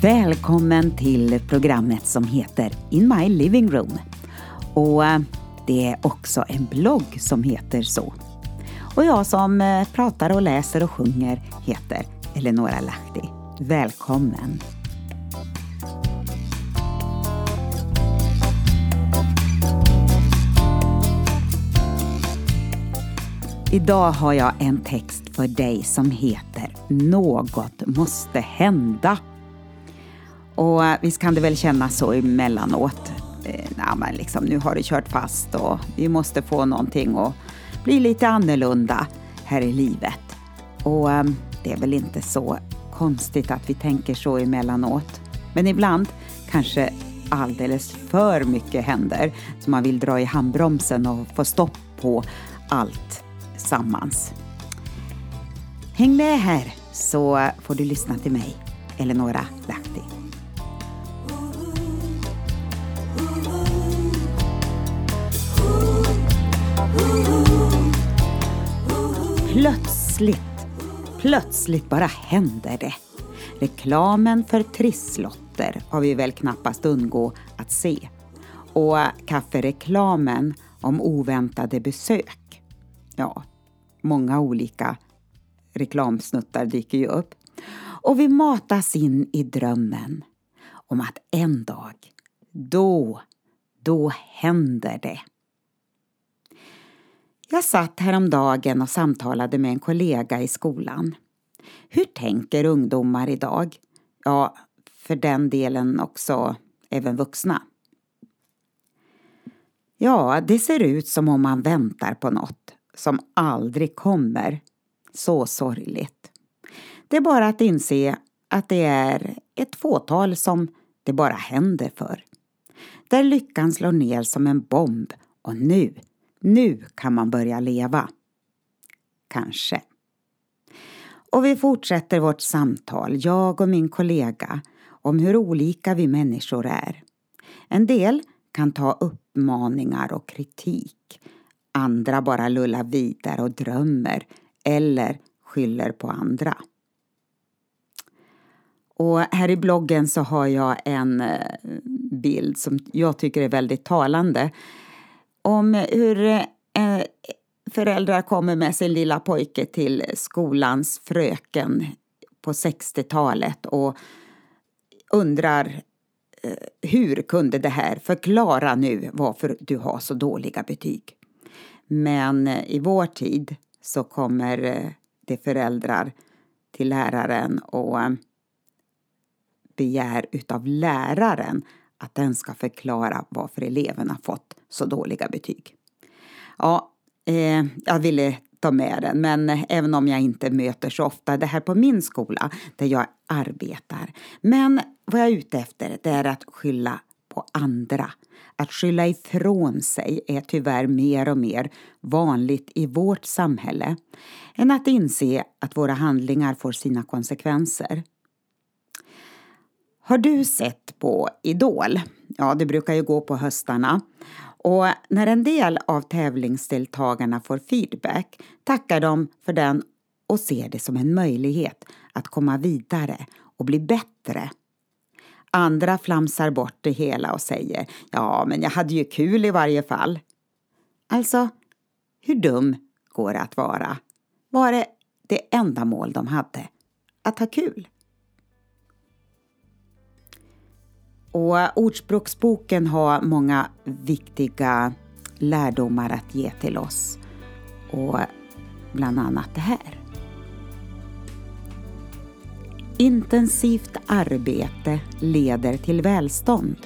Välkommen till programmet som heter In My Living Room. Och eh, det är också en blogg som heter så. Och jag som eh, pratar och läser och sjunger heter Eleonora Lahti. Välkommen! Idag har jag en text för dig som heter Något måste hända. Och eh, visst kan det väl kännas så emellanåt. Eh, Nej, men liksom, nu har det kört fast och vi måste få någonting att bli lite annorlunda här i livet. Och eh, det är väl inte så konstigt att vi tänker så emellanåt. Men ibland kanske alldeles för mycket händer så man vill dra i handbromsen och få stopp på allt sammans. Häng med här så får du lyssna till mig, Eleonora Lahti. Plötsligt, plötsligt bara händer det. Reklamen för trisslotter har vi väl knappast undgå att se. Och kaffereklamen om oväntade besök. Ja, många olika reklamsnuttar dyker ju upp. Och vi matas in i drömmen om att en dag, då, då händer det. Jag satt häromdagen och samtalade med en kollega i skolan. Hur tänker ungdomar idag? Ja, för den delen också även vuxna. Ja, det ser ut som om man väntar på något som aldrig kommer. Så sorgligt. Det är bara att inse att det är ett fåtal som det bara händer för. Där lyckan slår ner som en bomb och nu nu kan man börja leva. Kanske. Och vi fortsätter vårt samtal, jag och min kollega, om hur olika vi människor är. En del kan ta uppmaningar och kritik. Andra bara lullar vidare och drömmer eller skyller på andra. Och här i bloggen så har jag en eh, bild som jag tycker är väldigt talande om hur eh, föräldrar kommer med sin lilla pojke till skolans fröken på 60-talet och undrar eh, hur kunde det här förklara nu varför du har så dåliga betyg? Men eh, i vår tid så kommer det föräldrar till läraren och begär utav läraren att den ska förklara varför eleverna fått så dåliga betyg. Ja, eh, jag ville ta med den, men även om jag inte möter så ofta det här på min skola där jag arbetar. Men vad jag är ute efter det är att skylla på andra. Att skylla ifrån sig är tyvärr mer och mer vanligt i vårt samhälle än att inse att våra handlingar får sina konsekvenser. Har du sett på Idol? Ja, det brukar ju gå på höstarna. Och när en del av tävlingsdeltagarna får feedback tackar de för den och ser det som en möjlighet att komma vidare och bli bättre. Andra flamsar bort det hela och säger ja, men jag hade ju kul i varje fall. Alltså, hur dum går det att vara? Var det det enda mål de hade? Att ha kul? Och Ordspråksboken har många viktiga lärdomar att ge till oss. Och bland annat det här. Intensivt arbete leder till välstånd.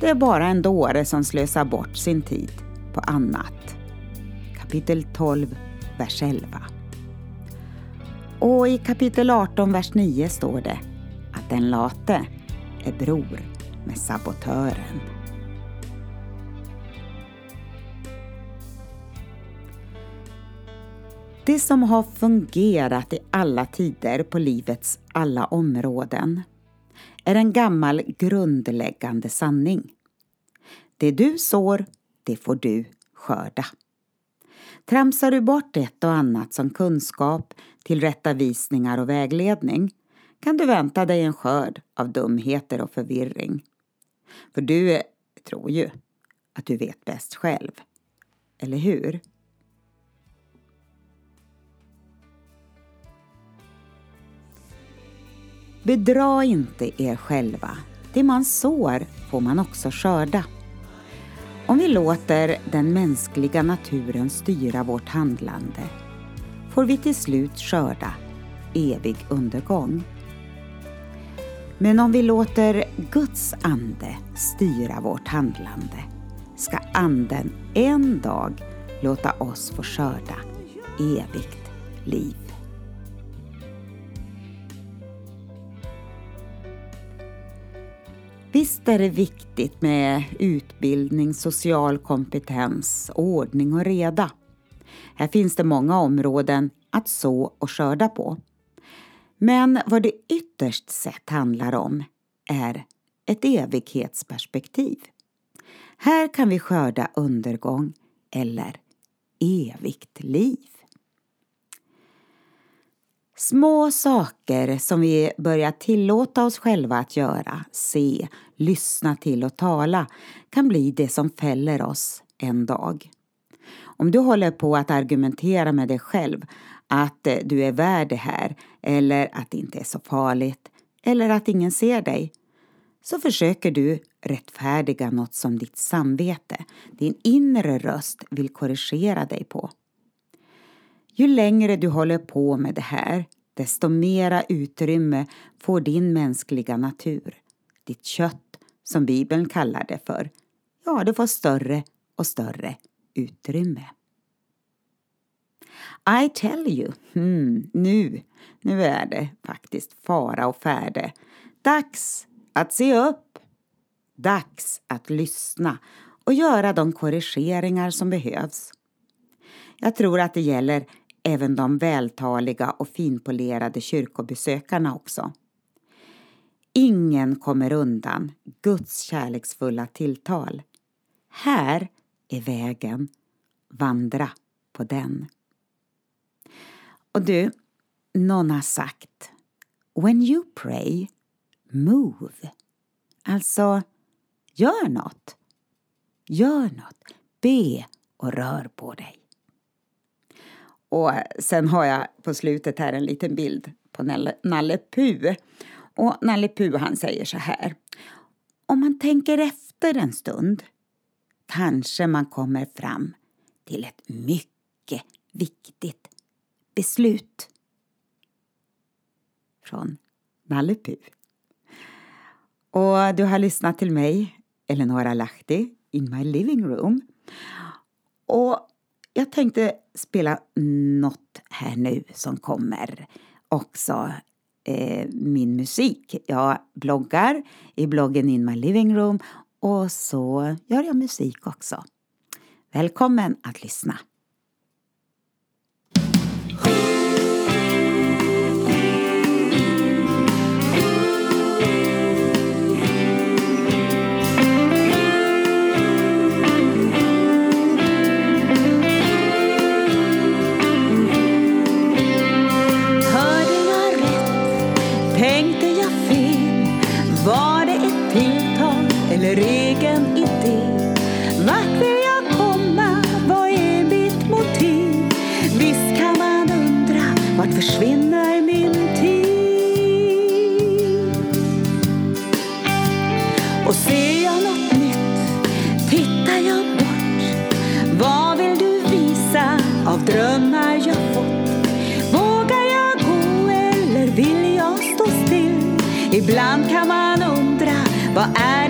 Det är bara en dåre som slösar bort sin tid på annat. Kapitel 12, vers 11. Och i kapitel 18, vers 9 står det att den late är bror med sabotören. Det som har fungerat i alla tider på livets alla områden är en gammal grundläggande sanning. Det du sår, det får du skörda. Tramsar du bort ett och annat som kunskap, tillrättavisningar och vägledning kan du vänta dig en skörd av dumheter och förvirring. För du tror ju att du vet bäst själv. Eller hur? Bedra inte er själva. Det man sår får man också skörda. Om vi låter den mänskliga naturen styra vårt handlande får vi till slut skörda evig undergång. Men om vi låter Guds ande styra vårt handlande ska anden en dag låta oss få skörda evigt liv. Visst är det viktigt med utbildning, social kompetens, ordning och reda. Här finns det många områden att så och skörda på. Men vad det ytterst sett handlar om är ett evighetsperspektiv. Här kan vi skörda undergång eller evigt liv. Små saker som vi börjar tillåta oss själva att göra, se, lyssna till och tala kan bli det som fäller oss en dag. Om du håller på att argumentera med dig själv att eh, du är värd det här eller att det inte är så farligt eller att ingen ser dig så försöker du rättfärdiga något som ditt samvete, din inre röst vill korrigera dig på. Ju längre du håller på med det här, desto mera utrymme får din mänskliga natur, ditt kött som Bibeln kallar det för. Ja, det får större och större utrymme. I tell you, hmm, nu, nu är det faktiskt fara och färde. Dags att se upp. Dags att lyssna och göra de korrigeringar som behövs. Jag tror att det gäller även de vältaliga och finpolerade kyrkobesökarna också. Ingen kommer undan Guds kärleksfulla tilltal. Här är vägen, vandra på den. Och du, någon har sagt When you pray, move. Alltså, gör något. Gör något. Be och rör på dig. Och sen har jag på slutet här en liten bild på Nalle Puh. Och Nalle Puh han säger så här. Om man tänker efter en stund kanske man kommer fram till ett mycket viktigt beslut. Från Nalle Puh. Och du har lyssnat till mig, Eleonora Lahti, in my living room. Och jag tänkte spela något här nu som kommer också eh, min musik. Jag bloggar i bloggen In My Living Room och så gör jag musik också. Välkommen att lyssna! Av drömmar jag fått. Vågar jag gå eller vill jag stå still? Ibland kan man undra, vad är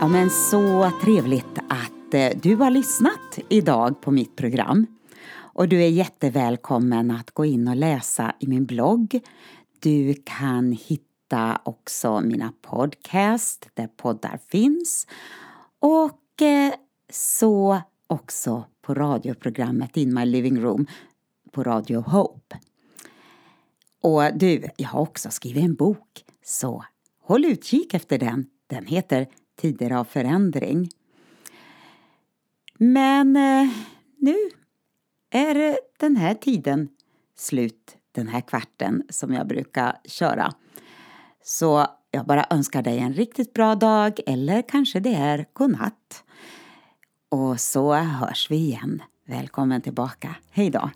Ja, men så trevligt att eh, du har lyssnat idag på mitt program. Och du är jättevälkommen att gå in och läsa i min blogg. Du kan hitta också mina podcast där poddar finns. Och eh, så också på radioprogrammet In My Living Room på Radio Hope. Och du, jag har också skrivit en bok, så håll utkik efter den. Den heter tider av förändring. Men eh, nu är den här tiden slut, den här kvarten som jag brukar köra. Så jag bara önskar dig en riktigt bra dag eller kanske det är godnatt. Och så hörs vi igen. Välkommen tillbaka. Hej då!